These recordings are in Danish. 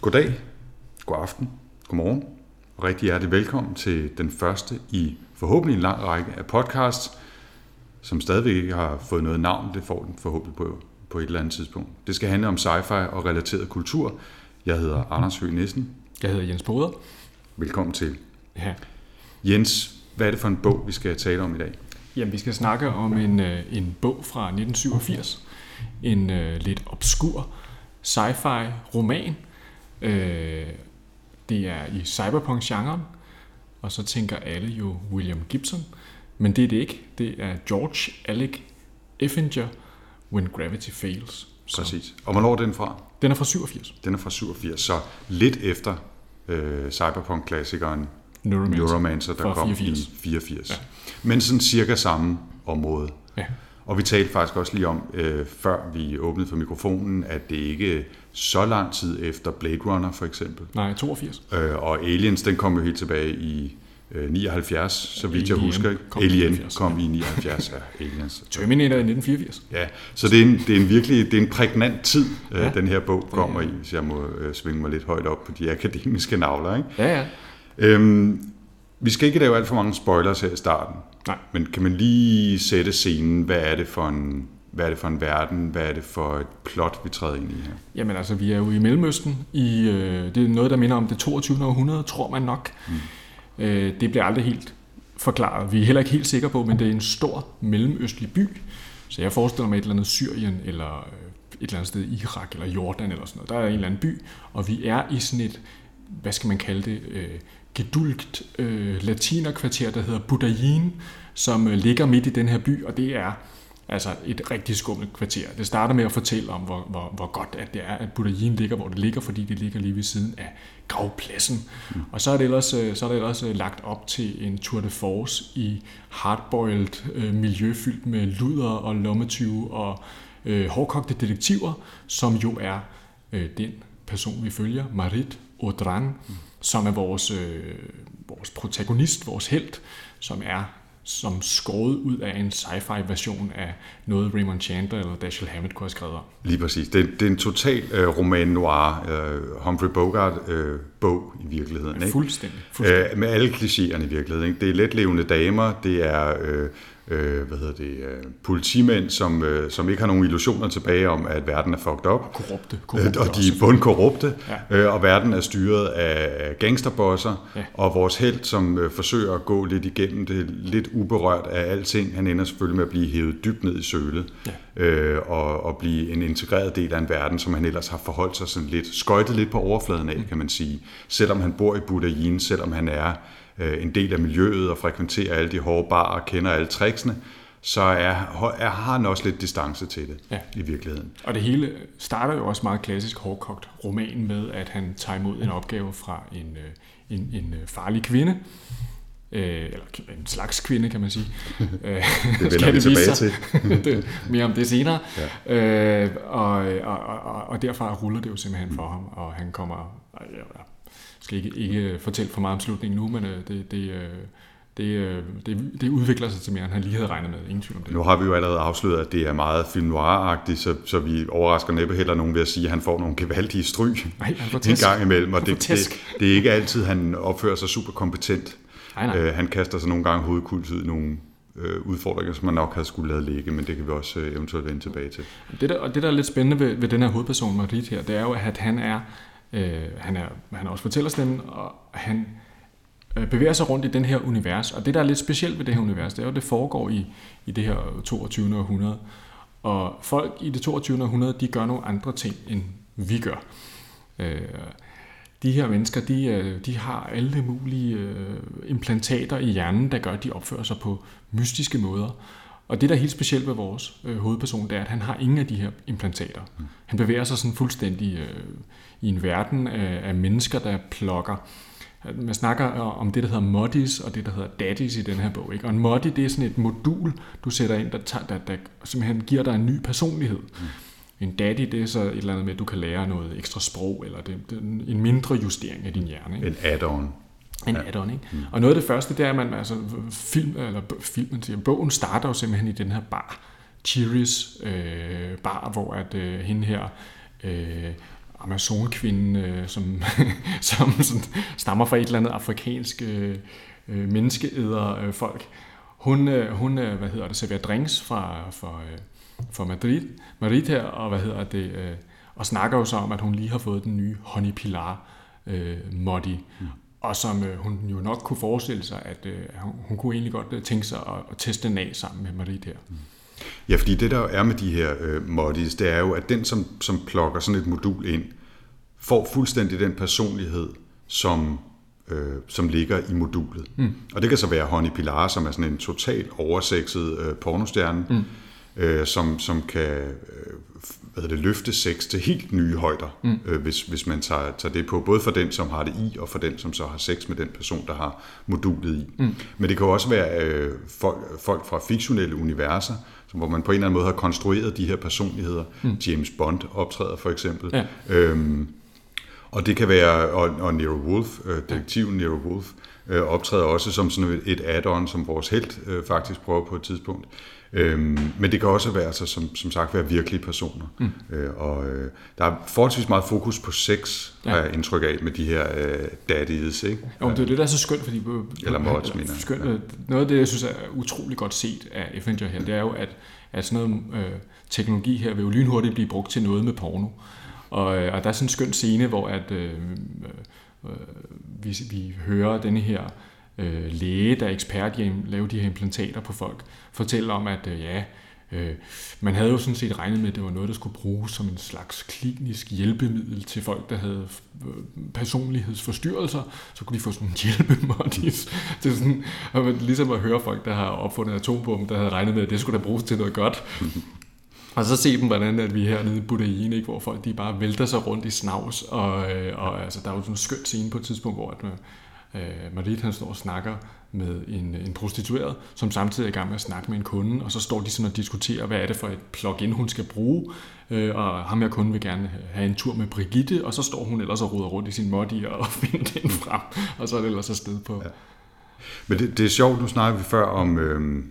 Goddag, god aften, god morgen og rigtig hjertelig velkommen til den første i forhåbentlig en lang række af podcasts, som stadigvæk ikke har fået noget navn. Det får den forhåbentlig på, på et eller andet tidspunkt. Det skal handle om sci-fi og relateret kultur. Jeg hedder Anders Høgh Nissen. Jeg hedder Jens Boder. Velkommen til. Ja. Jens, hvad er det for en bog, vi skal tale om i dag? Jamen, vi skal snakke om en, øh, en bog fra 1987. En uh, lidt obskur sci-fi roman. Uh, det er i cyberpunk-genren, og så tænker alle jo William Gibson. Men det er det ikke. Det er George Alec Effinger, When Gravity Fails. Så. Præcis. Og hvornår er den fra? Den er fra 87. Den er fra 87, så lidt efter øh, cyberpunk-klassikeren Neuromancer, Neuromancer der kom 84. i 84. Ja. Men sådan cirka samme område. Ja. Og vi talte faktisk også lige om, øh, før vi åbnede for mikrofonen, at det ikke så lang tid efter Blade Runner for eksempel. Nej, 82. Øh, og Aliens, den kom jo helt tilbage i øh, 79, så vidt jeg husker. Ikke? kom i Alien 79, kom i 79, ja, Aliens. Terminator i 1984. Ja, så det er en, det er en virkelig det er en prægnant tid. Ja. øh, den her bog kommer i, hvis jeg må øh, svinge mig lidt højt op på de akademiske navler. Ikke? Ja, ja. Øhm, vi skal ikke lave alt for mange spoilers her i starten. Nej. Men kan man lige sætte scenen? Hvad er det for en, hvad er det for en verden? Hvad er det for et plot, vi træder ind i her? Jamen altså, vi er jo i Mellemøsten. I, øh, det er noget, der minder om det 22. århundrede, tror man nok. Mm. Øh, det bliver aldrig helt forklaret. Vi er heller ikke helt sikre på, men det er en stor mellemøstlig by. Så jeg forestiller mig et eller andet Syrien, eller øh, et eller andet sted i Irak, eller Jordan, eller sådan noget. Der er en eller anden by, og vi er i sådan et, hvad skal man kalde det, øh, gedulgt øh, latinerkvarter, der hedder Budayin, som øh, ligger midt i den her by, og det er altså et rigtig skummelt kvarter. Det starter med at fortælle om, hvor, hvor, hvor godt at det er, at Budayin ligger, hvor det ligger, fordi det ligger lige ved siden af gravpladsen. Mm. Og så er, det ellers, øh, så er det ellers øh, lagt op til en tour de force i hardboiled øh, miljø fyldt med luder og lommetyve og øh, hårdkogte detektiver, som jo er øh, den person, vi følger, Marit Audran, mm. som er vores, øh, vores protagonist, vores held, som er som skåret ud af en sci-fi version af noget Raymond Chandler eller Dashiell Hammett kunne have skrevet om. Lige præcis. Det, det er en total øh, roman noir, øh, Humphrey Bogart øh, bog i virkeligheden. Ikke? Fuldstændig. fuldstændig. Øh, med alle klichéerne i virkeligheden. Ikke? Det er letlevende damer, det er øh, øh, hvad hedder det, øh, politimænd, som, øh, som ikke har nogen illusioner tilbage om, at verden er fucked up. korrupte. Øh, korrupte og de er bundkorrupte, Ja. øh, og verden er styret af gangsterbosser, Ja. og vores held, som øh, forsøger at gå lidt igennem det, lidt uberørt af alting, han ender selvfølgelig med at blive hævet dybt ned i sølet, Ja. øh, og, og blive en integreret del af en verden, som han ellers har forholdt sig sådan lidt, skøjtet lidt på overfladen af, kan man sige. Selvom han bor i Budayin, selvom han er øh, en del af miljøet og frekventerer alle de hårde barer og kender alle tricksene, så er, er, har han også lidt distance til det Ja. i virkeligheden. Og det hele starter jo også meget klassisk hårdkogt roman med, at han tager imod en opgave fra en, øh, en, en øh, farlig kvinde, øh, eller en slags kvinde, kan man sige. Øh, Det vender vi tilbage til. det, mere om det senere. Ja. Øh, og, og, og, og derfra ruller det jo simpelthen for ham, og han kommer... Jeg skal ikke, ikke fortælle for meget om slutningen nu, men øh, det, det, øh, det, øh, det, det udvikler sig til mere, end han lige havde regnet med. Ingen tvivl om det. Nu har vi jo allerede afsløret, at det er meget film noir-agtigt, så, så vi overrasker næppe heller nogen ved at sige, at han får nogle gevaldige stryg Nej, en gang imellem, og det, det, det er ikke altid, han opfører sig super kompetent. Nej, nej. Øh, han kaster sig nogle gange hovedkuls ud i nogle øh, udfordringer, som man nok havde skulle lade ligge, men det kan vi også øh, eventuelt vende tilbage til. Det der, og det, der er lidt spændende ved, ved den her hovedperson, Marit her, det er jo, at han er, øh, han er, han er også fortællerstemmen, og han øh, bevæger sig rundt i den her univers. Og det, der er lidt specielt ved det her univers, det er jo, at det foregår i, i det her 22. århundrede. Og folk i det 22. århundrede, de gør nogle andre ting, end vi gør. Øh, de her mennesker, de, øh, de har alle mulige øh, implantater i hjernen, der gør, at de opfører sig på mystiske måder. Og det, der er helt specielt ved vores øh, hovedperson, det er, at han har ingen af de her implantater. Mm. Han bevæger sig sådan fuldstændig øh, i en verden af, af mennesker, der plukker. Man snakker om det, der hedder moddies, og det, der hedder daddies i den her bog. Ikke? Og en moddy, det er sådan et modul, du sætter ind, der, tager, der, der simpelthen giver dig en ny personlighed. Mm. En daddy, det er så et eller andet med, at du kan lære noget ekstra sprog, eller det, det en mindre justering af din hjerne. Ikke? En add-on. En ja. add-on, ikke? Mm. Og noget af det første, det er, at man, altså, film, eller filmen siger, bogen starter jo simpelthen i den her bar, Cheeries øh, bar, hvor at øh, hende her, øh, Amazonkvinde, øh, som, som sådan, stammer fra et eller andet afrikansk øh, menneskeæder øh, folk. Hun, øh, hun øh, hvad hedder det, serverer drinks fra, fra, øh, fra Madrid, Madrid her, og hvad hedder det, øh, og snakker jo så om, at hun lige har fået den nye Honey Pilar øh, Modi, mm. og som øh, hun jo nok kunne forestille sig, at øh, hun, hun kunne egentlig godt øh, tænke sig at, at teste den af sammen med Marit her. Mm. Ja, fordi det der er med de her øh, modis, det er jo, at den, som, som plukker sådan et modul ind, får fuldstændig den personlighed, som, øh, som ligger i modulet. Mm. Og det kan så være Honey Pilar, som er sådan en totalt oversexet øh, pornostjerne, mm. øh, som, som kan øh, hvad det, løfte sex til helt nye højder, mm. øh, hvis, hvis man tager, tager det på, både for den, som har det i, og for den, som så har sex med den person, der har modulet i. Mm. Men det kan jo også være øh, folk, folk fra fiktionelle universer, hvor man på en eller anden måde har konstrueret de her personligheder. Mm. James Bond optræder for eksempel. Ja. Øhm, og det kan være, og, og Nero Wolf, øh, detektiven. Nero Wolf, øh, optræder også som sådan et, add-on, som vores held øh, faktisk prøver på et tidspunkt. Øhm, men det kan også være, altså, som, som sagt, være virkelige personer. Mm. Øh, og øh, der er forholdsvis meget fokus på sex, ja. har jeg indtryk af, med de her øh, daddies. Ikke? Jo, det er det, der er så skønt, fordi... Eller mods, mener skønt, ja. Noget af det, jeg synes er utrolig godt set af Avenger her, det er jo, at, at sådan noget øh, teknologi her vil jo lynhurtigt blive brugt til noget med porno. Og, øh, og der er sådan en skøn scene, hvor at, øh, øh, vi, vi hører denne her øh, læge, der er ekspert i at lave de her implantater på folk, fortæller om, at øh, ja, øh, man havde jo sådan set regnet med, at det var noget, der skulle bruges som en slags klinisk hjælpemiddel til folk, der havde øh, personlighedsforstyrrelser, så kunne de få sådan en hjælpemodis. Det er sådan, at ligesom at høre folk, der har opfundet atombomben, der havde regnet med, at det skulle da bruges til noget godt. Og så se dem, hvordan at vi er hernede i Budaien, ikke, hvor folk de bare vælter sig rundt i snavs, og, øh, og altså, der er jo sådan en skøn scene på et tidspunkt, hvor at, øh, Marit han står og snakker med en, en prostitueret, som samtidig er i gang med at snakke med en kunde, og så står de sådan og diskuterer, hvad er det for et plugin, hun skal bruge, øh, og ham her kunde vil gerne have en tur med Brigitte, og så står hun ellers og ruder rundt i sin moddi og finder den frem, og så er det ellers afsted på. Ja. Men det, det er sjovt, nu snakker vi før om, øh,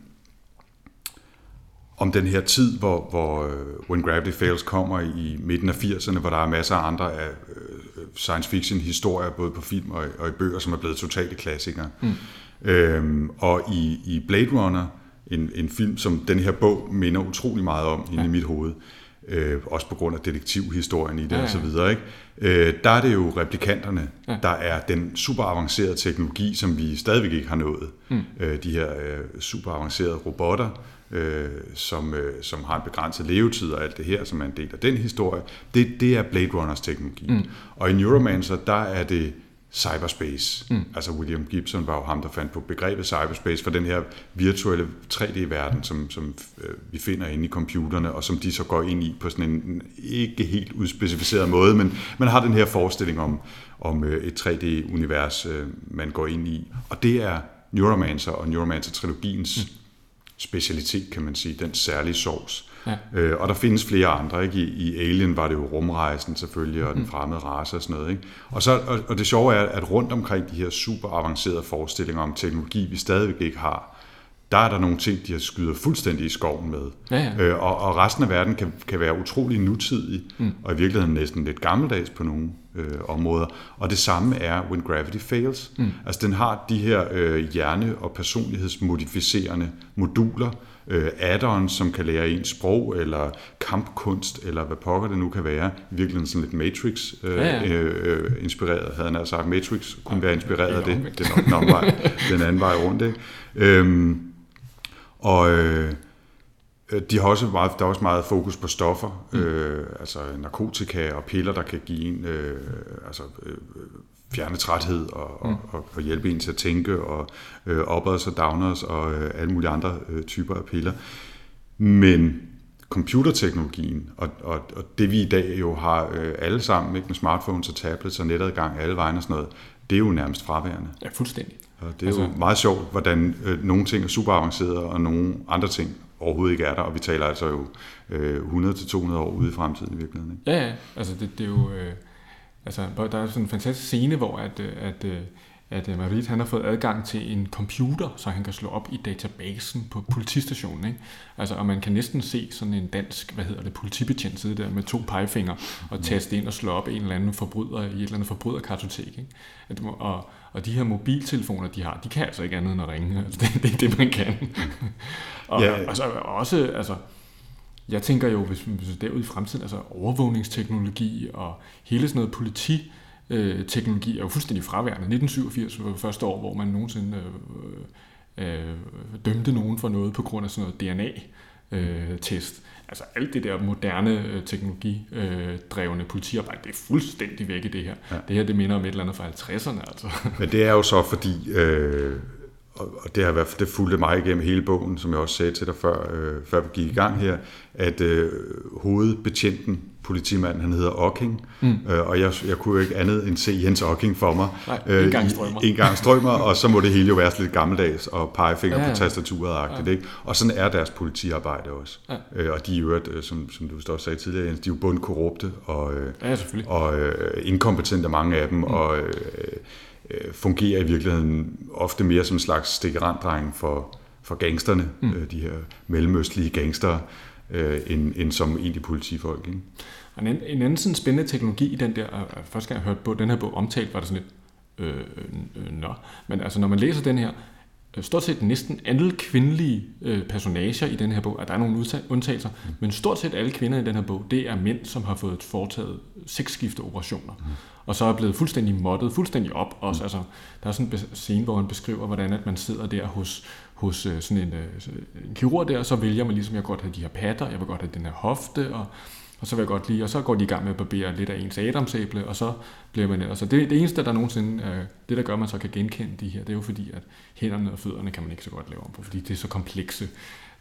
om den her tid, hvor, hvor uh, When Gravity Fails kommer i midten af 80'erne, hvor der er masser af andre af uh, science fiction historier, både på film og, og i bøger, som er blevet totale klassikere. Mm. Øhm, og i, i Blade Runner, en, en film, som den her bog minder utrolig meget om ja. inde i mit hoved, øh, også på grund af detektivhistorien i det ja, ja. og så videre, ikke? Øh, der er det jo replikanterne, ja. der er den super avancerede teknologi, som vi stadigvæk ikke har nået. Mm. Øh, de her øh, super avancerede robotter, øh, som, øh, som har en begrænset levetid og alt det her, som er en del af den historie, det, det er Blade Runners teknologi. Mm. Og i Neuromancer, der er det cyberspace. Mm. Altså William Gibson var jo ham, der fandt på begrebet cyberspace for den her virtuelle 3D-verden, som, som øh, vi finder inde i computerne, og som de så går ind i på sådan en ikke helt udspecificeret måde, men man har den her forestilling om, om øh, et 3D-univers, øh, man går ind i. Og det er Neuromancer og Neuromancer-trilogiens mm specialitet, kan man sige, den særlige sovs. Ja. Øh, og der findes flere andre. Ikke? I, I Alien var det jo rumrejsen selvfølgelig, og den mm. fremmede race og sådan noget. Ikke? Og, så, og, og det sjove er, at rundt omkring de her super avancerede forestillinger om teknologi, vi stadigvæk ikke har, der er der nogle ting, de har skyder fuldstændig i skoven med. Ja, ja. Øh, og, og resten af verden kan, kan være utrolig nutidig, mm. og i virkeligheden næsten lidt gammeldags på nogle øh, områder. Og det samme er When Gravity Fails. Mm. Altså den har de her øh, hjerne- og personlighedsmodificerende moduler, øh, add-ons, som kan lære en sprog, eller kampkunst, eller hvad pokker det nu kan være. I virkeligheden sådan lidt Matrix-inspireret, øh, ja, ja. øh, inspireret, havde han sagt. Matrix kunne ja, være inspireret af det. Nok den anden vej, den anden vej rundt. Ikke? Øhm, og øh, de har også meget, der er også meget fokus på stoffer, mm. øh, altså narkotika og piller, der kan give en øh, altså, øh, fjerne træthed og, mm. og, og, og hjælpe en til at tænke, og øh, uppers og downers og øh, alle mulige andre øh, typer af piller. Men computerteknologien, og, og, og det vi i dag jo har øh, alle sammen, ikke, med smartphones og tablets og netadgang alle vegne og sådan noget, det er jo nærmest fraværende. Ja, fuldstændig. Og det er altså, jo meget sjovt, hvordan øh, nogle ting er super avancerede, og nogle andre ting overhovedet ikke er der, og vi taler altså jo øh, 100-200 år ude i fremtiden i virkeligheden. Ikke? Ja, ja, altså det, det er jo... Øh, altså, der er sådan en fantastisk scene, hvor at, øh, at, at, øh, at øh, Marit han har fået adgang til en computer, så han kan slå op i databasen på politistationen. Ikke? Altså, og man kan næsten se sådan en dansk, hvad hedder det, politibetjent sidde der med to pegefingre og taste ind og slå op en eller anden forbryder i et eller andet forbryderkartotek. Ikke? At, og, og de her mobiltelefoner, de har, de kan altså ikke andet end at ringe. Altså, det, det er det, man kan. og ja. altså, også, altså, jeg tænker jo, hvis, hvis derude i fremtiden, altså overvågningsteknologi og hele sådan noget politi, øh, teknologi er jo fuldstændig fraværende. 1987 var det første år, hvor man nogensinde øh, øh, dømte nogen for noget på grund af sådan noget DNA-test. Øh, altså alt det der moderne øh, teknologidrevne politiarbejde, det er fuldstændig væk i det her. Ja. Det her, det minder om et eller andet fra 50'erne. Altså. Men det er jo så fordi... Øh og det har været det fulgte mig igennem hele bogen, som jeg også sagde til dig før, øh, før vi gik i gang her, at øh, hovedbetjenten, politimanden, han hedder Ocking, mm. øh, og jeg, jeg kunne jo ikke andet end se Jens Ocking for mig. Nej, øh, en gang strømmer. En gang strømmer, og så må det hele jo være lidt gammeldags og pegefinger ja, ja. på tastaturet ja. ikke? Og sådan er deres politiarbejde også. Ja. Øh, og de er jo, øh, som, som du også sagde tidligere, Jens, de er jo bundkorrupte og, øh, ja, og øh, inkompetente mange af dem, mm. og øh, øh, fungerer i virkeligheden ofte mere som en slags stikkeranddreng for, for gangsterne, mm. øh, de her mellemøstlige gangster, øh, end, end som egentlig politifolk. Ikke? En, en anden sådan spændende teknologi i den der, første gang jeg hørte på den her bog omtalt, var det sådan lidt, øh, øh, nå. Men altså, når man læser den her, Øh, stort set næsten alle kvindelige øh, personager i den her bog, at der er nogle undtagelser, mm. men stort set alle kvinder i den her bog, det er mænd, som har fået foretaget sexskifteoperationer, mm. og så er blevet fuldstændig moddet, fuldstændig op. Også, mm. altså, der er sådan en scene, hvor han beskriver, hvordan at man sidder der hos, hos øh, sådan en, en kirurg der, og så vælger man ligesom, jeg vil godt have de her patter, jeg vil godt have den her hofte, og og så vil jeg godt lide, og så går de i gang med at barbere lidt af ens adamsæble, og så bliver man ellers. Så det, det eneste, der nogensinde, øh, det der gør, at man så kan genkende de her, det er jo fordi, at hænderne og fødderne kan man ikke så godt lave om på, fordi det er så komplekse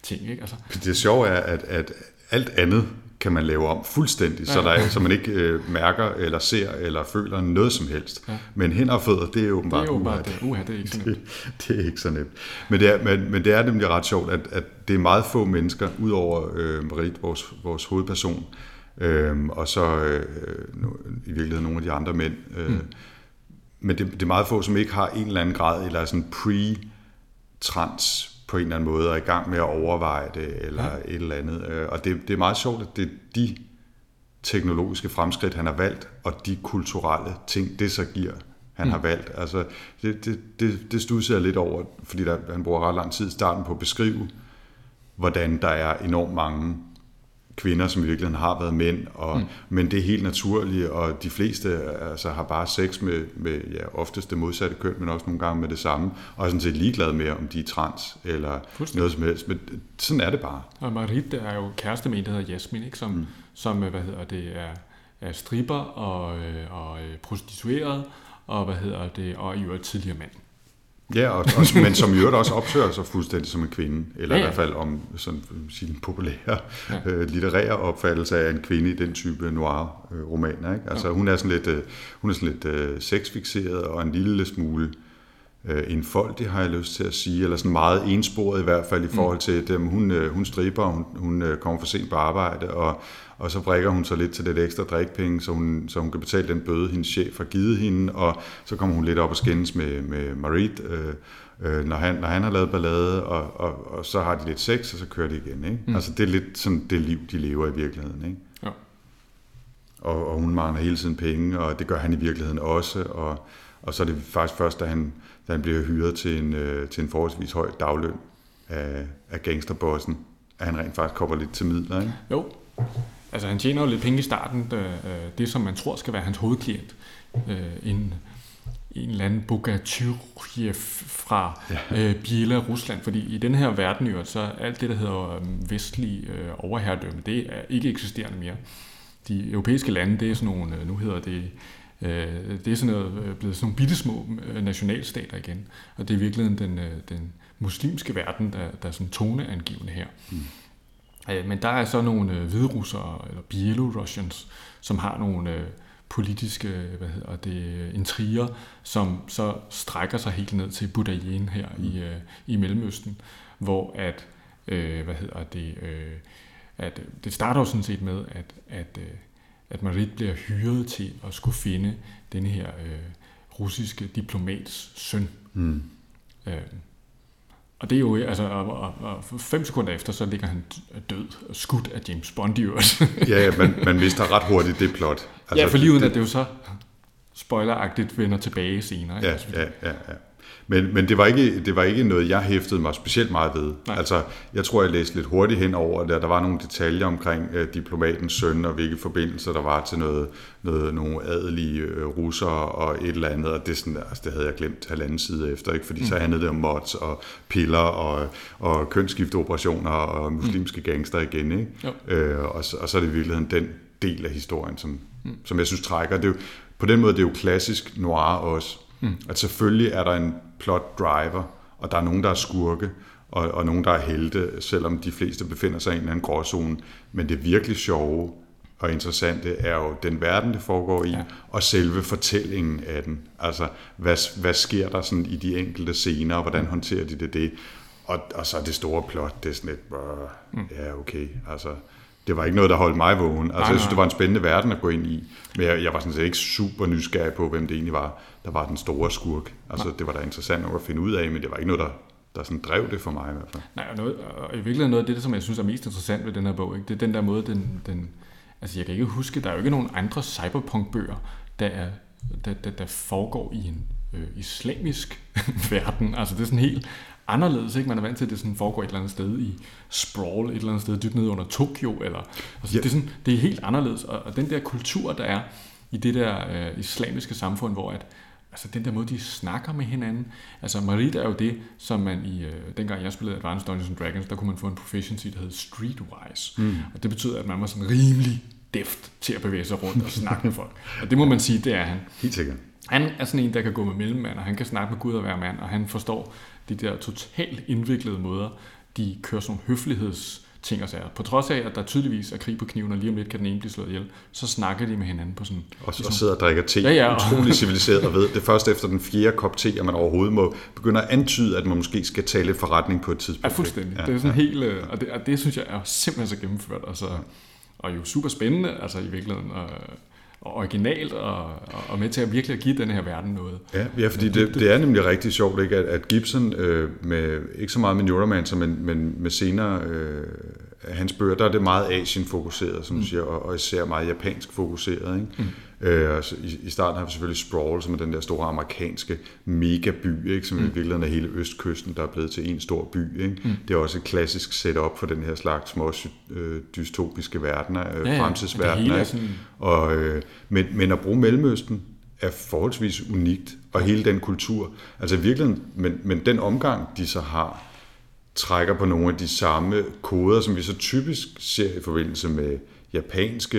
ting. Ikke? Altså, det sjove er, at, at alt andet kan man lave om fuldstændig, ja. så, der er, så man ikke øh, mærker eller ser eller føler noget som helst. Ja. Men hænder og fødder, det er jo bare, det er åbenbart det. Uha, det er ikke så nemt. Det, det er ikke så nemt. Men det er, men, men det er nemlig ret sjovt, at, at det er meget få mennesker, udover øh, Marit, vores, vores hovedperson, Øhm, og så øh, i virkeligheden nogle af de andre mænd. Øh, mm. Men det, det er meget få, som ikke har en eller anden grad, eller sådan pre-trans på en eller anden måde, og er i gang med at overveje det, eller ja. et eller andet. Øh, og det, det er meget sjovt, at det er de teknologiske fremskridt, han har valgt, og de kulturelle ting, det så giver, han mm. har valgt. Altså, det, det, det, det studser jeg lidt over, fordi der, han bruger ret lang tid i starten på at beskrive, hvordan der er enormt mange kvinder, som i virkeligheden har været mænd, og, mm. men det er helt naturligt, og de fleste altså, har bare sex med, med ja, oftest det modsatte køn, men også nogle gange med det samme, og er sådan set ligeglade med, om de er trans eller noget som helst, men sådan er det bare. Og Marit er jo kæreste med en, der hedder Jasmin, ikke? Som, mm. som hvad hedder det, er, er stripper og, øh, og øh, prostitueret, og hvad hedder det, og i øvrigt tidligere mand. Ja, og, og, men som i øvrigt også opfører sig fuldstændig som en kvinde, eller ja, ja. i hvert fald om sådan sin populære ja. øh, litterære opfattelse af en kvinde i den type noir-romaner. Ikke? Altså ja. hun er sådan lidt, øh, hun er sådan lidt øh, sexfixeret og en lille smule øh, enfoldig, har jeg lyst til at sige, eller sådan meget ensporet i hvert fald i forhold til dem. Hun, øh, hun striber, hun, hun øh, kommer for sent på arbejde, og og så brækker hun så lidt til lidt ekstra drikpenge, så hun, så hun kan betale den bøde, hendes chef har givet hende, og så kommer hun lidt op og skændes med, med Marit, øh, øh, når, han, når han har lavet ballade, og, og, og så har de lidt sex, og så kører de igen. Ikke? Mm. Altså det er lidt sådan det liv, de lever i virkeligheden. Ikke? Ja. Og, og hun mangler hele tiden penge, og det gør han i virkeligheden også, og, og så er det faktisk først, da han, da han bliver hyret til en, øh, til en forholdsvis høj dagløn af, af gangsterbossen, at han rent faktisk kommer lidt til midler. Ikke? Jo, altså han tjener jo lidt penge i starten, øh, det som man tror skal være hans hovedklient. Øh, en, en eller anden Bogatyrev fra ja. øh, Biela, Rusland, fordi i den her verden jo, så alt det, der hedder øh, vestlig øh, overherredømme, det er ikke eksisterende mere. De europæiske lande, det er sådan nogle, øh, nu hedder det, det er sådan noget, øh, blevet sådan nogle bittesmå nationalstater igen, og det er virkelig den, den muslimske verden, der, der er sådan toneangivende her. Mm. Øh, men der er så nogle øh, hviderussere, eller Bielorussians, som har nogle øh, politiske hvad hedder det, intriger, som så strækker sig helt ned til Budayen her mm. i, øh, i Mellemøsten, hvor at, øh, hvad hedder det, øh, at det starter jo sådan set med, at, at, øh, at Marit bliver hyret til at skulle finde den her øh, russiske diplomats søn. Mm. Øh, og det er jo, altså, og, og, og fem sekunder efter, så ligger han død og skudt af James Bond i øvrigt. ja, ja man, man mister ret hurtigt det plot. Altså, ja, for lige uden det, at det jo så spoileragtigt vender tilbage senere. Ja, ja, ja, ja. Men, men det, var ikke, det var ikke noget, jeg hæftede mig specielt meget ved. Nej. Altså, jeg tror, jeg læste lidt hurtigt hen over det, der var nogle detaljer omkring uh, diplomatens søn, og hvilke forbindelser der var til noget, noget, nogle adelige uh, russere og et eller andet, og det, sådan, altså, det havde jeg glemt halvanden side efter, ikke? fordi mm. så handlede det om mods og piller og, og kønsskifteoperationer og muslimske mm. gangster igen. Ikke? Uh, og, og så er det i virkeligheden den del af historien, som, mm. som jeg synes trækker. Det er jo, på den måde det er jo klassisk noir også, mm. at selvfølgelig er der en plot driver, og der er nogen, der er skurke, og, og nogen, der er helte, selvom de fleste befinder sig i en eller anden gråzone. Men det virkelig sjove og interessante er jo den verden, det foregår i, ja. og selve fortællingen af den. Altså, hvad, hvad sker der sådan i de enkelte scener, og hvordan håndterer de det det? Og, og så det store plot, det er sådan lidt, mm. ja okay, altså det var ikke noget, der holdt mig vågen. Altså, nej, jeg synes, det var en spændende verden at gå ind i, men jeg, jeg var sådan set ikke super nysgerrig på, hvem det egentlig var, der var den store skurk. Altså, det var da interessant nok at finde ud af, men det var ikke noget, der, der sådan drev det for mig i hvert fald. Nej, og, noget, og i virkeligheden noget af det, som jeg synes er mest interessant ved den her bog, ikke? det er den der måde, den, den, altså jeg kan ikke huske, der er jo ikke nogen andre cyberpunk-bøger, der, er, der, der, der foregår i en øh, islamisk verden. Altså det er sådan helt anderledes. Ikke? Man er vant til, at det sådan foregår et eller andet sted i sprawl, et eller andet sted dybt nede under Tokyo. Eller, altså, ja. det, er sådan, det er helt anderledes. Og, og den der kultur, der er i det der øh, islamiske samfund, hvor at, altså den der måde, de snakker med hinanden. Altså Marit er jo det, som man i, øh, dengang jeg spillede Advanced Dungeons and Dragons, der kunne man få en proficiency, der hed Streetwise. Mm. Og det betyder, at man var sådan rimelig deft til at bevæge sig rundt og snakke med folk. Og det må man sige, det er han. Helt sikkert. Han er sådan en, der kan gå med mellemmand, og han kan snakke med Gud og være mand, og han forstår de der totalt indviklede måder, de kører sådan nogle høfligheds ting og sager. På trods af, at der tydeligvis er krig på kniven, og lige om lidt kan den ene blive slået ihjel, så snakker de med hinanden på sådan... Og, og sidder og drikker te, ja, ja. utrolig civiliseret og ved, det er først efter den fjerde kop te, at man overhovedet må begynde at antyde, at man måske skal tale forretning på et tidspunkt. Ja, fuldstændig. Ja, det er sådan ja. helt... Øh, og det, og det synes jeg er simpelthen så gennemført, og, så, og jo super spændende, altså i virkeligheden. Og, originalt og, og med til at virkelig give den her verden noget. Ja, ja fordi det, det er nemlig rigtig sjovt, ikke? At, at Gibson, øh, med, ikke så meget med Neuromancer, men, men med senere øh, hans bøger, der er det meget Asien-fokuseret, som mm. du siger, og, og især meget japansk fokuseret. Ikke? Mm. Øh, i, I starten har vi selvfølgelig Sprawl, som er den der store amerikanske megaby, ikke? som mm. i virkeligheden er hele østkysten, der er blevet til en stor by. Ikke? Mm. Det er også et klassisk setup for den her slags små øh, dystopiske verdener, øh, ja, ja. fremtidsverdener. Sådan... Og, øh, men, men at bruge Mellemøsten er forholdsvis unikt, og hele den kultur. Altså i virkeligheden, men, men den omgang, de så har, trækker på nogle af de samme koder, som vi så typisk ser i forbindelse med japanske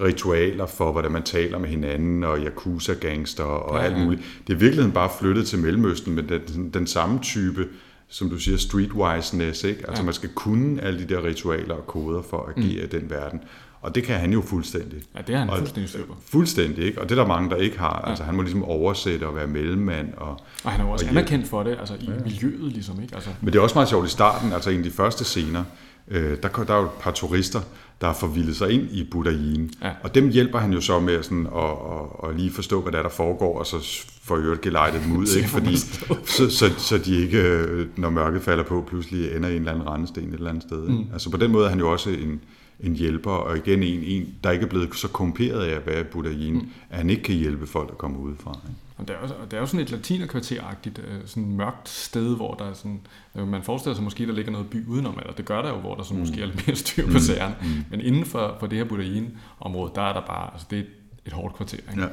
ritualer for, hvordan man taler med hinanden, og yakuza-gangster og ja, ja. alt muligt. Det er i virkeligheden bare flyttet til Mellemøsten med den, den samme type, som du siger, streetwiseness. Ikke? Altså ja. man skal kunne alle de der ritualer og koder for at agere mm. i den verden. Og det kan han jo fuldstændig. Ja, det er han og, fuldstændig styr på. Fuldstændig, ikke? Og det er der mange, der ikke har. Ja. Altså, han må ligesom oversætte og være mellemmand. Og, og han er jo også anerkendt for det, altså i ja. miljøet ligesom, ikke? Altså. Men det er også meget sjovt i starten, altså en af de første scener, øh, der, der er jo et par turister, der har forvildet sig ind i Buddhaien. Ja. Og dem hjælper han jo så med sådan at, at, at lige forstå, hvad der, er, der foregår, og så får øvrigt gelejtet dem ud, ikke? Fordi, så, så, så de ikke, øh, når mørket falder på, pludselig ender i en eller anden rendesten et eller andet sted. Ikke? Mm. Altså på den måde er han jo også en, en hjælper, og igen en, en der ikke er blevet så komperet af at være buddhain, mm. at han ikke kan hjælpe folk at komme udefra. Ikke? Og det er, jo, det er jo sådan et latinerkvarteragtigt, øh, sådan mørkt sted, hvor der er sådan, øh, man forestiller sig måske, der ligger noget by udenom, eller det gør der jo, hvor der så mm. måske er lidt mere styr på mm. sagerne. Mm. Men inden for, for det her buddhain-område, der er der bare, altså det er et, hårdt kvarter. Ikke? Ja.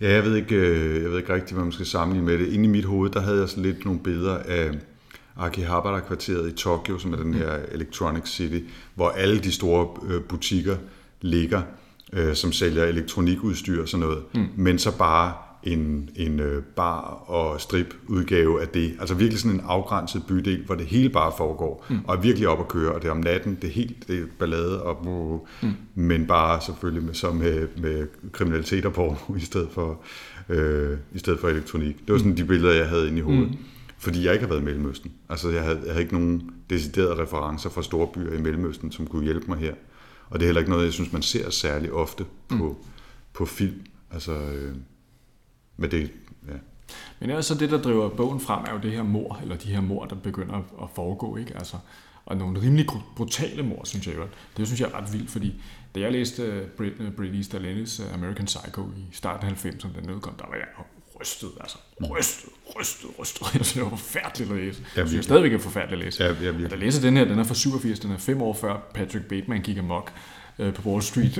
Ja, jeg ved, ikke, øh, jeg ved ikke rigtigt, hvad man skal sammenligne med det. Inde i mit hoved, der havde jeg sådan lidt nogle billeder af, Akihabara-kvarteret i Tokyo, som er den her Electronic City, hvor alle de store butikker ligger, som sælger elektronikudstyr og sådan noget, mm. men så bare en, en øh, bar- og strip-udgave af det. Altså virkelig sådan en afgrænset bydel, hvor det hele bare foregår, mm. og er virkelig op at køre, og det er om natten, det er helt det er ballade, og, mm. men bare selvfølgelig med, så med, med kriminaliteter på, i stedet for, øh, i stedet for elektronik. Det var sådan mm. de billeder, jeg havde inde i hovedet. Mm. Fordi jeg ikke har været i Mellemøsten. Altså, jeg havde, jeg havde ikke nogen deciderede referencer fra store byer i Mellemøsten, som kunne hjælpe mig her. Og det er heller ikke noget, jeg synes, man ser særlig ofte på, mm. på film. Altså, øh, Men det, ja. Men ellers så det, der driver bogen frem, er jo det her mor, eller de her mor, der begynder at foregå, ikke? Altså, og nogle rimelig brutale mor, synes jeg jo. Det synes jeg er ret vildt, fordi da jeg læste Brit, Brit Easton Ellis American Psycho i starten af 90'erne, den udkom, der var jeg rystet, altså rystet, rystet, rystet. Jeg synes, det var forfærdeligt at læse. Jeg synes stadigvæk er forfærdeligt at læse. Ja, ja, ja. Da læser den her, den er fra 87, den er fem år før Patrick Bateman gik amok øh, på Wall Street.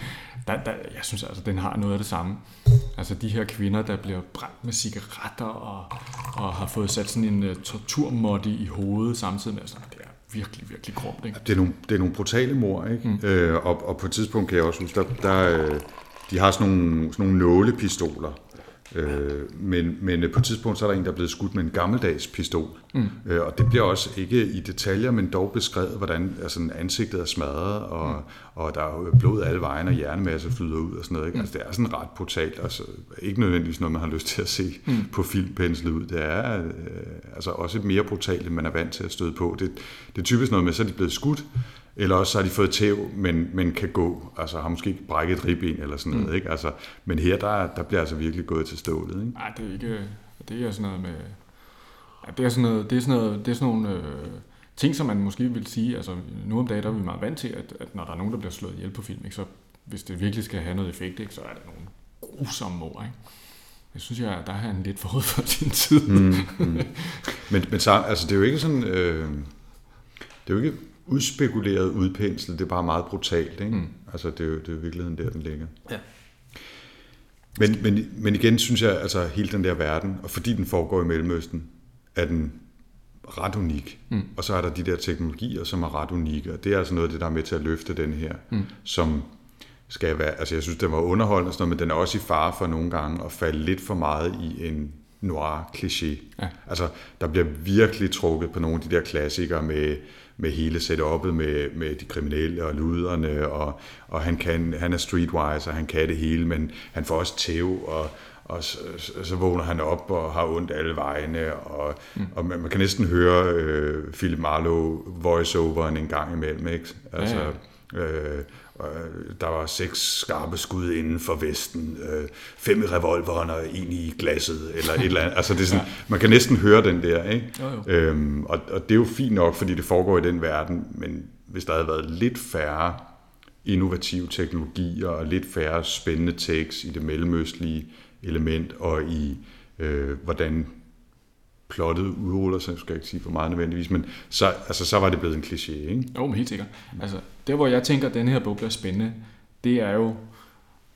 der, der, jeg synes altså, den har noget af det samme. Altså de her kvinder, der bliver brændt med cigaretter og, og har fået sat sådan en uh, torturmåtte i hovedet samtidig med, altså, det er virkelig, virkelig grumt. Ikke? Det, er nogle, det er nogle brutale mor, ikke? Mm. Øh, og, og på et tidspunkt kan jeg også huske, der, der, øh, de har sådan nogle, sådan nogle nålepistoler, Øh, men, men på et tidspunkt så er der en, der er blevet skudt med en gammeldags pistol. Mm. Øh, og det bliver også ikke i detaljer, men dog beskrevet, hvordan altså, ansigtet er smadret, og, mm. og der er blod alle vejen, og hjernemasse flyder ud og sådan noget. Ikke? Mm. Altså, det er sådan ret brutalt. Altså, ikke nødvendigvis noget, man har lyst til at se mm. på filmpenslet ud. Det er øh, altså også mere brutalt, end man er vant til at støde på. Det, det er typisk noget med, så er de blevet skudt, eller også har de fået tæv, men, men kan gå, altså har måske ikke brækket et ribben eller sådan noget. Mm. Ikke? Altså, men her, der, der bliver altså virkelig gået til stålet. Ikke? Nej, det er ikke, det er sådan noget med, ja, det er sådan noget, det er sådan noget, det er sådan nogle øh, ting, som man måske vil sige, altså nu om dagen, der er vi meget vant til, at, at når der er nogen, der bliver slået ihjel på film, ikke, så hvis det virkelig skal have noget effekt, ikke, så er der nogle grusomme mor, ikke? Jeg synes, jeg, der er han lidt forud for sin tid. mm, mm. Men, men så, altså, det er jo ikke sådan, øh, det er jo ikke udspekuleret udpensel, det er bare meget brutalt. Ikke? Mm. Altså, det er, jo, det er virkeligheden der, den ligger. Ja. Men, men, men igen synes jeg, altså hele den der verden, og fordi den foregår i Mellemøsten, er den ret unik. Mm. Og så er der de der teknologier, som er ret unikke, og det er altså noget af det, der er med til at løfte den her, mm. som skal være, altså jeg synes, den var underholdende og sådan noget, men den er også i fare for nogle gange at falde lidt for meget i en noir-kliché. Ja. Altså, der bliver virkelig trukket på nogle af de der klassikere med med hele setup'et med, med de kriminelle og luderne, og, og han, kan, han er streetwise, og han kan det hele, men han får også tæv, og, og så, så vågner han op og har ondt alle vegne, og, mm. og man, man kan næsten høre øh, Philip Marlowe voiceoveren en gang imellem, ikke? Altså, ja, ja. Øh, Øh, der var seks skarpe skud inden for vesten, øh, fem i revolveren og en i glasset, eller et eller andet. Altså det er sådan, ja. man kan næsten høre den der, ikke? Jo, jo. Øhm, og, og det er jo fint nok, fordi det foregår i den verden, men hvis der havde været lidt færre innovative teknologier og lidt færre spændende takes i det mellemøstlige element og i øh, hvordan plottet udruller sig, skal jeg ikke sige for meget nødvendigvis, men så, altså, så var det blevet en kliché, ikke? Jo, men helt sikkert. Altså, der hvor jeg tænker, at den her bog bliver spændende, det er jo,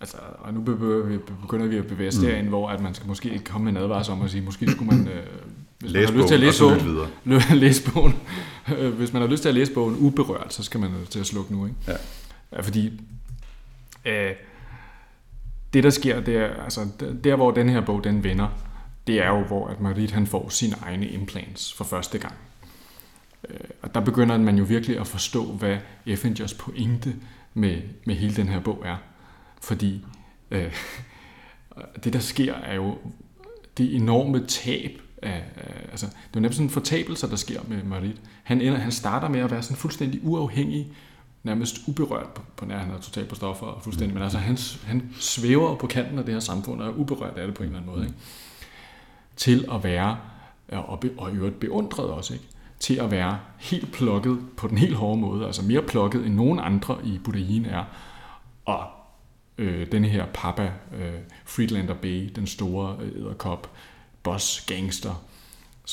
altså, og nu begynder vi at bevæge os mm. derind, hvor at man skal måske ikke komme med en advarsel om at sige, måske skulle man, øh, hvis læse man har lyst til at læse bogen, bogen læse bogen øh, hvis man har lyst til at læse bogen uberørt, så skal man til at slukke nu, ikke? Ja. ja fordi øh, det der sker, det er, altså, der hvor den her bog, den vender, det er jo, hvor at Marit han får sine egne implants for første gang. Øh, og der begynder man jo virkelig at forstå, hvad Effingers pointe med, med hele den her bog er. Fordi øh, det, der sker, er jo det enorme tab af, af altså, det er jo nærmest sådan en fortabelser, der sker med Marit. Han, ender, han starter med at være sådan fuldstændig uafhængig, nærmest uberørt på, på nær, han er totalt på stoffer og fuldstændig, men altså han, han svæver på kanten af det her samfund og er uberørt af det på en eller anden måde. Ikke? Til at være, øh, og, be, og i øvrigt beundret også, ikke? til at være helt plukket på den helt hårde måde, altså mere plukket end nogen andre i buddhaien er. Og øh, denne her papa, øh, Friedlander Bay, den store øh, æderkop, boss, gangster,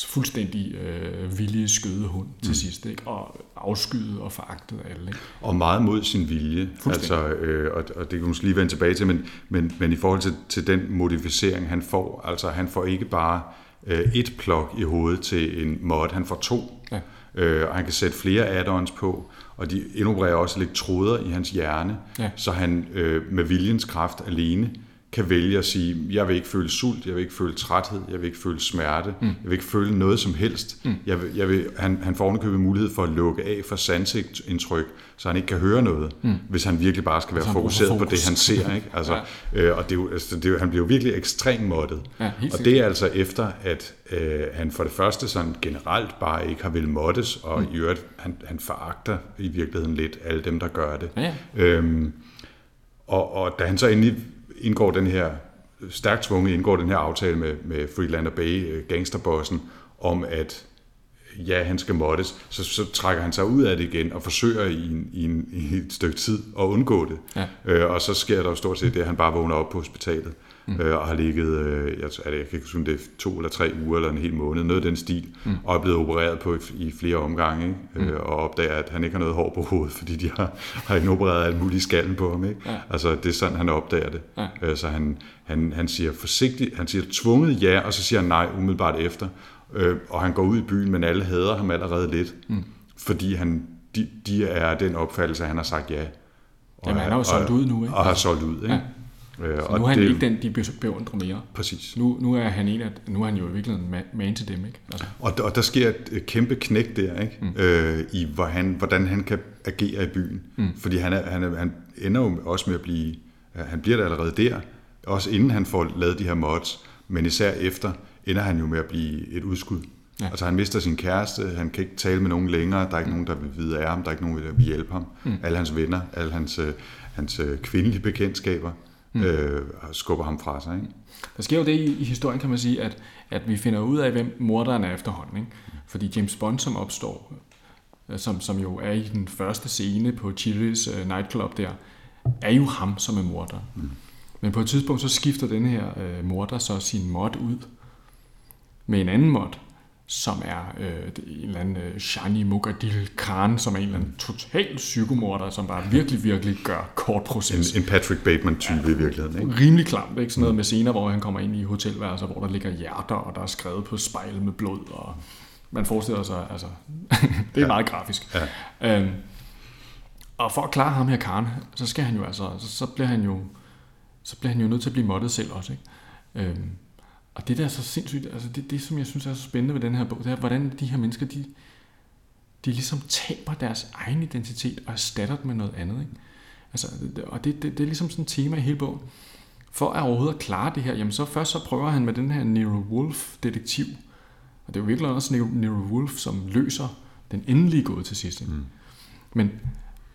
fuldstændig øh, villige skødehund til mm. sidst, ikke? og afskyet og foragtet alle. Ikke? Og meget mod sin vilje, altså, øh, og, og det kan du måske lige vende tilbage til, men, men, men i forhold til, til den modificering, han får, altså han får ikke bare øh, et plug i hovedet til en mod, han får to, ja. øh, og han kan sætte flere add-ons på, og de indopererer også lidt tråder i hans hjerne, ja. så han øh, med viljens kraft alene kan vælge at sige, jeg vil ikke føle sult, jeg vil ikke føle træthed, jeg vil ikke føle smerte, mm. jeg vil ikke føle noget som helst. Mm. Jeg vil, jeg vil, han, han får ovenikøbet mulighed for at lukke af for sansindtryk, så han ikke kan høre noget, mm. hvis han virkelig bare skal være fokuseret fokus. på det, han ser. Ikke? Altså, ja. øh, og det er altså, det er han bliver jo virkelig ekstremt måttet. Ja, og det er altså efter, at øh, han for det første sådan generelt bare ikke har vil måttes, og mm. i øvrigt, han, han foragter i virkeligheden lidt alle dem, der gør det. Ja. Øhm, og, og da han så endelig indgår den her stærkt tvunget indgår den her aftale med, med Freelander Bay, øh, gangsterbossen, om at ja, han skal måttes, så, så trækker han sig ud af det igen og forsøger i, en, i, en, i et stykke tid at undgå det. Ja. Øh, og så sker der jo stort set det, at han bare vågner op på hospitalet mm. øh, og har ligget, øh, jeg, jeg kan ikke huske, det er to eller tre uger eller en hel måned, noget af den stil, mm. og er blevet opereret på i, i flere omgange, ikke? Mm. Øh, og opdager, at han ikke har noget hår på hovedet, fordi de har, har ikke opereret alt muligt i skallen på ham. Ikke? Ja. Altså, det er sådan, han opdager det. Ja. Øh, så han, han, han siger forsigtigt, han siger tvunget ja, og så siger han nej umiddelbart efter. Øh, og han går ud i byen, men alle hader ham allerede lidt, mm. fordi han, de, de er den opfattelse, at han har sagt ja. Og Jamen, han har jo solgt ud nu, ikke? Og har solgt ud, ikke? Ja. Øh, så nu er han det, ikke den, de beundrer mere. Præcis. Nu, nu er han en af, nu er han jo i virkeligheden man til dem, ikke? Altså. Og, og der sker et kæmpe knæk der, ikke? Mm. Øh, i hvor han, hvordan han kan agere i byen. Mm. Fordi han, er, han, er, han ender jo også med at blive, han bliver der allerede der, også inden han får lavet de her mods, men især efter, ender han jo med at blive et udskud. Ja. Altså han mister sin kæreste, han kan ikke tale med nogen længere, der er ikke mm. nogen, der vil vide af ham, der er ikke nogen, der vil hjælpe ham. Mm. Alle hans venner, alle hans, øh, hans øh, kvindelige bekendtskaber mm. øh, skubber ham fra sig. Ikke? Der sker jo det i, i historien, kan man sige, at, at vi finder ud af, hvem morderen er efterhånden. Ikke? Fordi James Bond, som opstår, øh, som, som jo er i den første scene på Chili's uh, nightclub der, er jo ham, som er morder. Mm. Men på et tidspunkt, så skifter den her uh, morder så sin mod ud med en anden mod, som er øh, en eller anden øh, Shani Mugadil Khan, som er en eller anden total psykomorder, som bare virkelig, virkelig gør kort proces. En, en Patrick Bateman-type ja, i virkeligheden, ikke? Rimelig klamt, ikke? Sådan noget med scener, hvor han kommer ind i hotelværelser, hvor der ligger hjerter, og der er skrevet på spejl med blod, og man forestiller sig, altså, det er ja. meget grafisk. Ja. Øhm, og for at klare ham her Khan, så skal han jo altså, så, så bliver han jo, så bliver han jo nødt til at blive moddet selv også, ikke? Øhm, og det der er så sindssygt, altså det, det som jeg synes er så spændende ved den her bog, det er, hvordan de her mennesker, de, de ligesom taber deres egen identitet og erstatter den med noget andet. Ikke? Altså, og det, det, det er ligesom sådan et tema i hele bogen. For at overhovedet at klare det her, jamen så først så prøver han med den her Nero Wolf-detektiv. Og det er jo virkelig også Nero Wolf, som løser den endelige gåde til sidst. Mm. Men,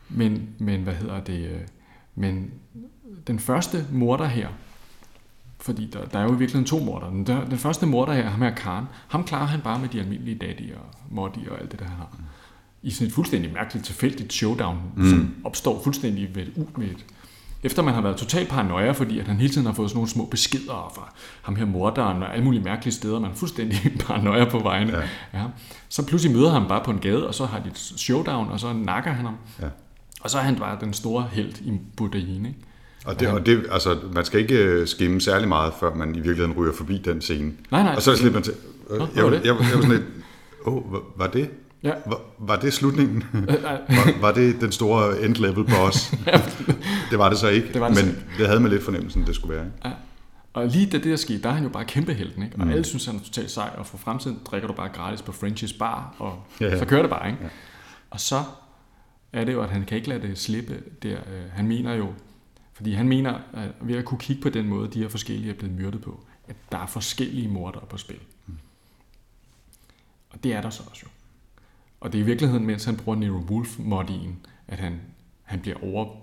men, men, hvad hedder det? Øh, men den første morder her, fordi der, der er jo i virkeligheden to morder. Den, der, den første morder her, ham her Karen, ham klarer han bare med de almindelige daddy og moddy og alt det, der han har. I sådan et fuldstændig mærkeligt, tilfældigt showdown, mm. som opstår fuldstændig ved et, med et, efter man har været totalt paranoia, fordi at han hele tiden har fået sådan nogle små beskeder fra ham her morderen og alle mulige mærkelige steder, man er fuldstændig paranoia på vegne. Ja. Ja. Så pludselig møder han bare på en gade, og så har de et showdown, og så nakker han ham. Ja. Og så er han bare den store held i Budain, ikke? Og det, og det, altså, man skal ikke øh, skimme særlig meget, før man i virkeligheden ryger forbi den scene. Nej, nej. Og så slipper man til, øh, jeg, jeg, jeg, jeg, var sådan lidt, åh, oh, var det? Ja. Var, var det slutningen? var, var det den store end-level boss? det var det så ikke, det var det men så. det havde man lidt fornemmelsen, det skulle være. Ikke? Ja. Og lige da det der skete, der er han jo bare kæmpe helten, ikke? Og mm. alle synes, han er totalt sej, og for fremtiden drikker du bare gratis på French's bar, og ja, ja. så kører det bare, ikke? Ja. Og så er det jo, at han kan ikke lade det slippe der. Øh, han mener jo, fordi han mener, at ved at kunne kigge på den måde, de her forskellige er blevet myrdet på, at der er forskellige morder på spil. Mm. Og det er der så også jo. Og det er i virkeligheden, mens han bruger Nero wolf modien at han, han bliver over...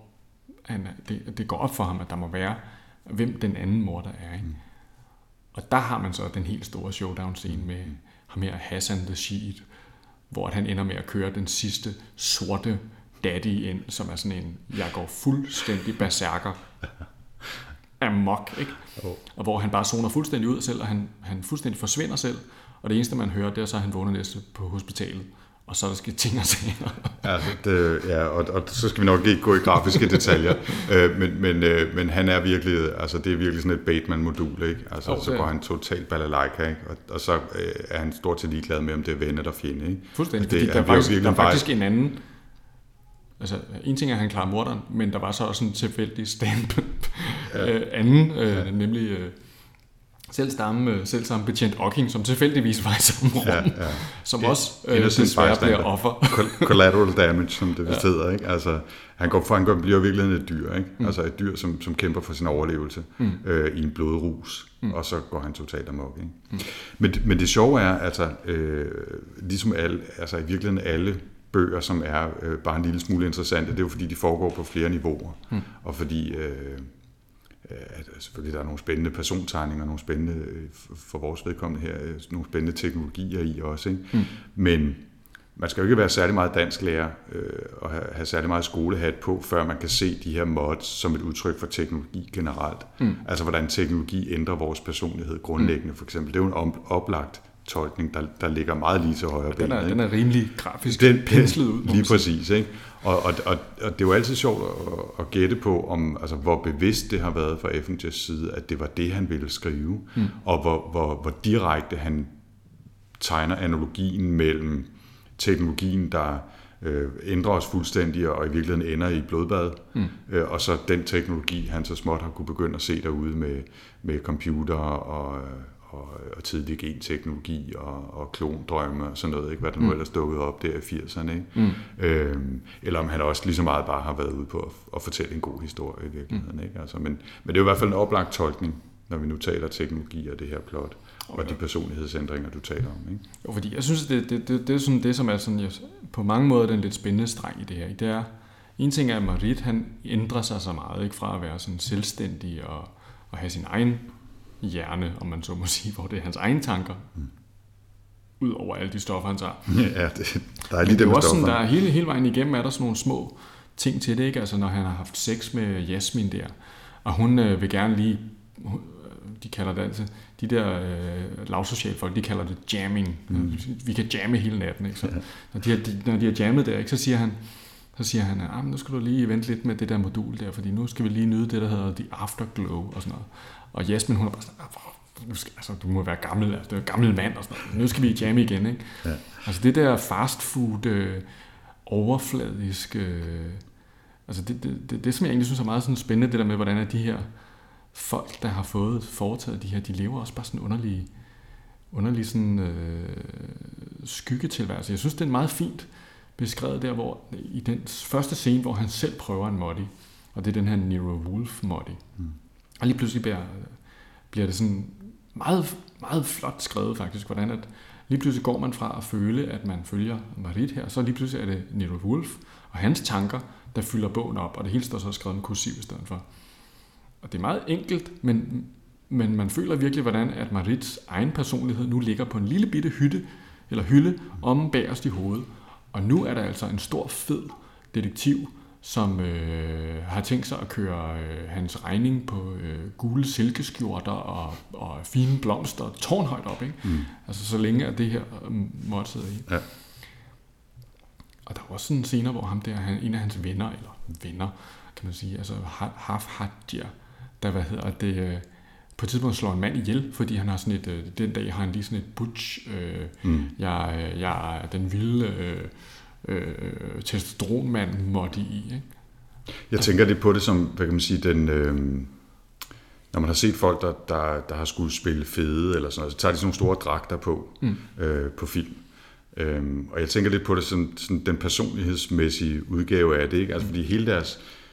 Han, det, det går op for ham, at der må være, hvem den anden morder er. Ikke? Mm. Og der har man så den helt store showdown-scene med ham her Hassan the Sheet, hvor han ender med at køre den sidste sorte daddy ind, som er sådan en, jeg går fuldstændig berserker amok, ikke? Oh. Og hvor han bare zoner fuldstændig ud af selv, og han, han fuldstændig forsvinder selv, og det eneste, man hører, det er så, at han vågner næste på hospitalet og så er der sket ting og sager. ja, det, ja og, og så skal vi nok ikke gå i grafiske detaljer, øh, men, men, øh, men han er virkelig, altså det er virkelig sådan et Bateman-modul, ikke? Altså oh, så går han totalt balalaika, ikke? Og, og så øh, er han stort set ligeglad med, om det er ven eller fjende, ikke? Fuldstændig, det, fordi der er, faktisk, der er faktisk en anden Altså, en ting er, at han klarer morderen, men der var så også en tilfældig stamp ja. øh, anden, øh, ja. nemlig øh, selv, stamme, øh, selv samme betjent Ocking, som tilfældigvis var i samme rum, ja, ja. som det, også øh, desværre bliver offer. Collateral damage, som det ja. hedder. Ikke? Altså, han, går, for, han går, bliver virkelig et dyr, ikke? Mm. altså et dyr, som, som kæmper for sin overlevelse mm. øh, i en blodrus, mm. og så går han totalt amok. Ikke? Mm. Men, men det sjove er, altså, øh, ligesom alle, altså i virkeligheden alle bøger, som er øh, bare en lille smule interessante, det er jo fordi, de foregår på flere niveauer. Mm. Og fordi øh, at selvfølgelig der er nogle spændende persontegninger, nogle spændende, for vores vedkommende her, nogle spændende teknologier i også. Ikke? Mm. Men man skal jo ikke være særlig meget dansk lærer øh, og have, have særlig meget skolehat på, før man kan se de her mods som et udtryk for teknologi generelt. Mm. Altså hvordan teknologi ændrer vores personlighed grundlæggende mm. for eksempel. Det er jo en oplagt tolkning, der, der ligger meget lige til højre den er. Den er rimelig grafisk den, penslet ud. Lige præcis. Ikke? Og, og, og, og det er jo altid sjovt at, at gætte på, om, altså, hvor bevidst det har været fra Effingers side, at det var det, han ville skrive, mm. og hvor, hvor, hvor direkte han tegner analogien mellem teknologien, der øh, ændrer os fuldstændig og i virkeligheden ender i blodbad, mm. øh, og så den teknologi, han så småt har kunne begynde at se derude med, med computer og, og, og tidlig genteknologi og, og klondrømme og sådan noget, ikke? hvad der nu mm. ellers dukkede op der i 80'erne. Ikke? Mm. Øh, eller om han også lige så meget bare har været ude på at, at fortælle en god historie i virkeligheden. Mm. Ikke? Altså, men, men det er i hvert fald en oplagt tolkning, når vi nu taler teknologi og det her plot okay. og de personlighedsændringer, du taler om. Ikke? Jo, fordi jeg synes, det, det, det, det er sådan det, som er sådan, jeg, på mange måder den lidt spændende streng i det her. Det er, en ting er, at Marit, han ændrer sig så meget, ikke fra at være sådan selvstændig og, og have sin egen hjerne, om man så må sige, hvor det er hans egne tanker, mm. ud over alle de stoffer, han tager. Ja, det, der er lige det, det er også sådan, der er hele, hele vejen igennem er der sådan nogle små ting til det, ikke? Altså når han har haft sex med Jasmin der, og hun øh, vil gerne lige, de kalder det altså, de der øh, lavsociale folk, de kalder det jamming. Mm. Vi kan jamme hele natten. Ikke? Så, ja. når, de har, de, når de har jammet der, ikke, så siger han, så siger han, at ah, nu skal du lige vente lidt med det der modul der, fordi nu skal vi lige nyde det, der hedder The Afterglow og sådan noget. Og Jasmin, hun er bare sådan, ah, nu skal, altså, du må være gammel, altså, du er gammel mand og sådan noget. Nu skal vi jamme igen, ikke? Ja. Altså det der fast food, øh, overfladisk, øh, altså det, det, det, det, som jeg egentlig synes er meget sådan spændende, det der med, hvordan er de her folk, der har fået foretaget de her, de lever også bare sådan underlige, underlige sådan, øh, skyggetilværelse. Jeg synes, det er meget fint beskrevet der, hvor i den første scene, hvor han selv prøver en moddy, og det er den her Nero Wolf moddy. Mm. Og lige pludselig bliver, bliver det sådan meget, meget flot skrevet faktisk, hvordan at lige pludselig går man fra at føle, at man følger Marit her, så lige pludselig er det Nero Wolf og hans tanker, der fylder bogen op, og det hele står så skrevet med kursiv i stedet for. Og det er meget enkelt, men, men man føler virkelig, hvordan at Marits egen personlighed nu ligger på en lille bitte hytte, eller hylde, om bagerst i hovedet. Og nu er der altså en stor, fed detektiv, som øh, har tænkt sig at køre øh, hans regning på øh, gule silkeskjorter og, og fine blomster tårnhøjt op. Ikke? Mm. Altså så længe at det her øh, måtte sidde i. Ja. Og der var også sådan en scene, hvor ham der, han, en af hans venner, eller venner, kan man sige, altså Haf Hadjer, der, hvad hedder det, øh, på et tidspunkt slår en mand ihjel, fordi han har sådan et, øh, den dag har han lige sådan et butch, øh, mm. jeg, jeg er den vilde øh, øh, testosteronmand måtte i. Ikke? Jeg tænker lidt på det som, hvad kan man sige, den, øh, når man har set folk, der, der, der har skulle spille fede, eller sådan noget, så tager de sådan nogle store dragter på, mm. øh, på film. Øhm, og jeg tænker lidt på det som sådan den personlighedsmæssige udgave af det, ikke? Altså fordi hele deres øh,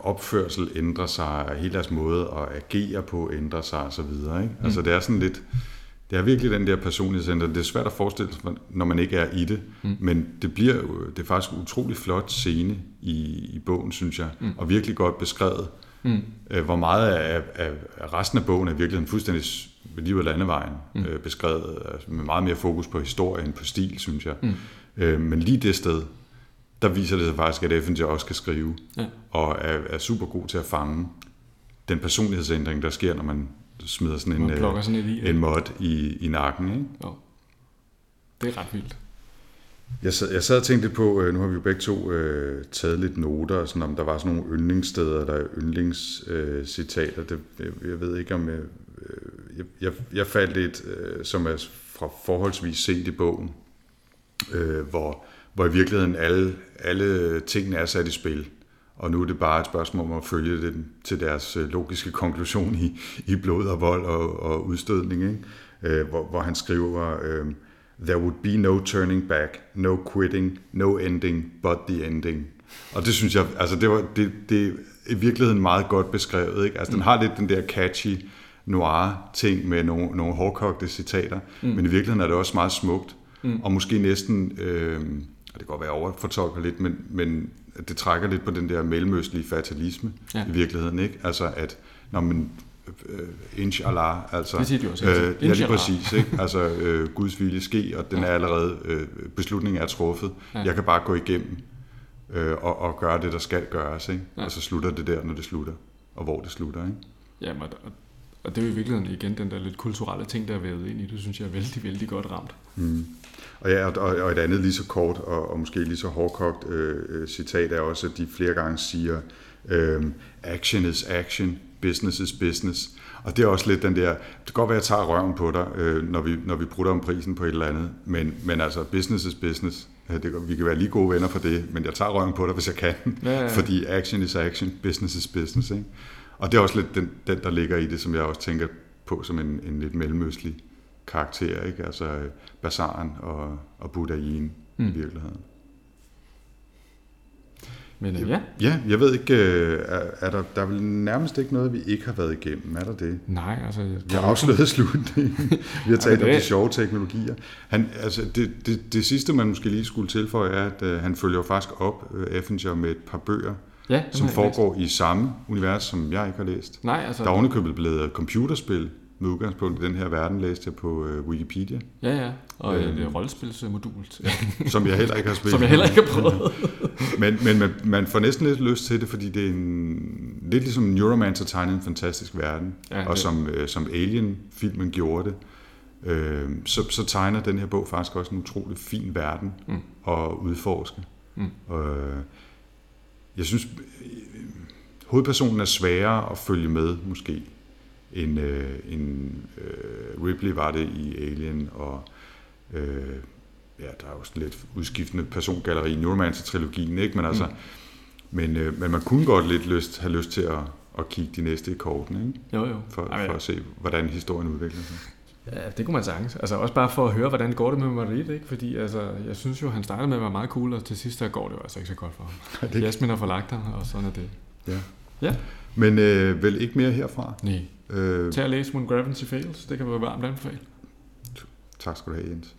opførsel ændrer sig, hele deres måde at agere på ændrer sig osv. Ikke? Mm. Altså det er sådan lidt, det er virkelig den der personlighedsændring. Det er svært at forestille sig, når man ikke er i det, mm. men det bliver det er faktisk en utrolig flot scene i, i bogen, synes jeg, mm. og virkelig godt beskrevet, mm. øh, hvor meget af, af, af resten af bogen er virkelig fuldstændig ved livet landevejen mm. øh, beskrevet, altså med meget mere fokus på historie end på stil, synes jeg. Mm. Øh, men lige det sted, der viser det sig faktisk, at Effinger også kan skrive, ja. og er, er super god til at fange den personlighedsændring, der sker, når man smider sådan en, øh, sådan i, en mod i, i nakken. Ikke? Jo. Det er ret vildt. Jeg sad, jeg sad og tænkte lidt på, øh, nu har vi jo begge to øh, taget lidt noter, sådan om der var sådan nogle yndlingssteder, der er yndlingscitater. Øh, det, jeg, jeg ved ikke om... Jeg, øh, jeg, jeg, faldt et, øh, som er fra forholdsvis set i bogen, øh, hvor hvor i virkeligheden alle, alle tingene er sat i spil. Og nu er det bare et spørgsmål om at følge det til deres øh, logiske konklusion i, i blod og vold og, og udstødning. Ikke? Øh, hvor, hvor han skriver, øh, There would be no turning back, no quitting, no ending, but the ending. Og det synes jeg, altså det, var, det, det er i virkeligheden meget godt beskrevet. Ikke? Altså den har lidt den der catchy noir ting med nogle, nogle hårdkogte citater, mm. men i virkeligheden er det også meget smukt, mm. og måske næsten... Øh, og det kan godt være overfortolker lidt, men, men det trækker lidt på den der mellemøstlige fatalisme ja. i virkeligheden. Ikke? Altså at når man øh, inshallah, altså, Det siger de også øh, ja, lige præcis, ikke? altså øh, Guds vilje ske, og den er allerede, øh, beslutningen er truffet. Ja. Jeg kan bare gå igennem øh, og, og gøre det, der skal gøres, ikke? Ja. og så slutter det der, når det slutter, og hvor det slutter. Ikke? Jamen, og, og det er jo i virkeligheden igen den der lidt kulturelle ting, der er vævet ind i det, synes jeg er vældig, vældig godt ramt. Mm. Og, ja, og, og et andet lige så kort og, og måske lige så hårdkogt øh, øh, citat er også, at de flere gange siger, øh, action is action, business is business. Og det er også lidt den der, det kan godt være, at jeg tager røven på dig, øh, når, vi, når vi bruger om prisen på et eller andet, men, men altså, business is business. Det, vi kan være lige gode venner for det, men jeg tager røven på dig, hvis jeg kan. Ja, ja. Fordi action is action, business is business. Ikke? Og det er også lidt den, den, der ligger i det, som jeg også tænker på som en, en lidt mellemøstlig karakter. Ikke? Altså øh, bazaren og, og buddhaien mm. i Mm. virkeligheden. Men ja, Ja, jeg ved ikke, øh, er, er der, der er vel nærmest ikke noget, vi ikke har været igennem, er der det? nej, altså... Vi har afsløret slutningen. Vi har talt om de sjove teknologier. Han, altså, det, det, det sidste, man måske lige skulle tilføje, er, at øh, han følger jo faktisk op, øh, Effinger, med et par bøger, ja, som foregår i samme univers, som jeg ikke har læst. Nej, altså... Der er ovenikøbet blevet computerspil med udgangspunkt i den her verden, læste jeg på øh, Wikipedia, Ja, ja. Og Øhm. øh, er rollespilsmodul, som jeg heller ikke har spillet. som jeg heller ikke har prøvet. Men, men man, man får næsten lidt lyst til det, fordi det er en, lidt ligesom Neuromancer tegnede en fantastisk verden, Ja, ja, og det- som, øh, som Alien-filmen gjorde det, øh, så, så tegner den her bog faktisk også en utrolig fin verden Mm. at udforske. Mm. Øh, jeg synes, hovedpersonen er sværere at følge med, måske, end, øh, end øh, Ripley var det i Alien, og øh, ja, der er jo sådan lidt udskiftende persongalleri i Neuromancer-trilogien, ikke? Men, altså, Mm. men, øh, men man kunne godt lidt lyst, have lyst til at, at kigge de næste i kortene, ikke? Jo, jo. For, Ej, for at se, hvordan historien udvikler sig. Ja, det kunne man sagtens. Altså også bare for at høre, hvordan går det med Marit, ikke? Fordi altså, jeg synes jo, han startede med at være meget cool, og til sidst der går det jo altså ikke så godt for ham. det- Jasmin har forlagt ham, og sådan er det. Ja. Ja. Men øh, vel ikke mere herfra. Nej. Øh, Tag og læs When Gravity Fails, det kan være varmt anbefale. tak skal du have, Jens.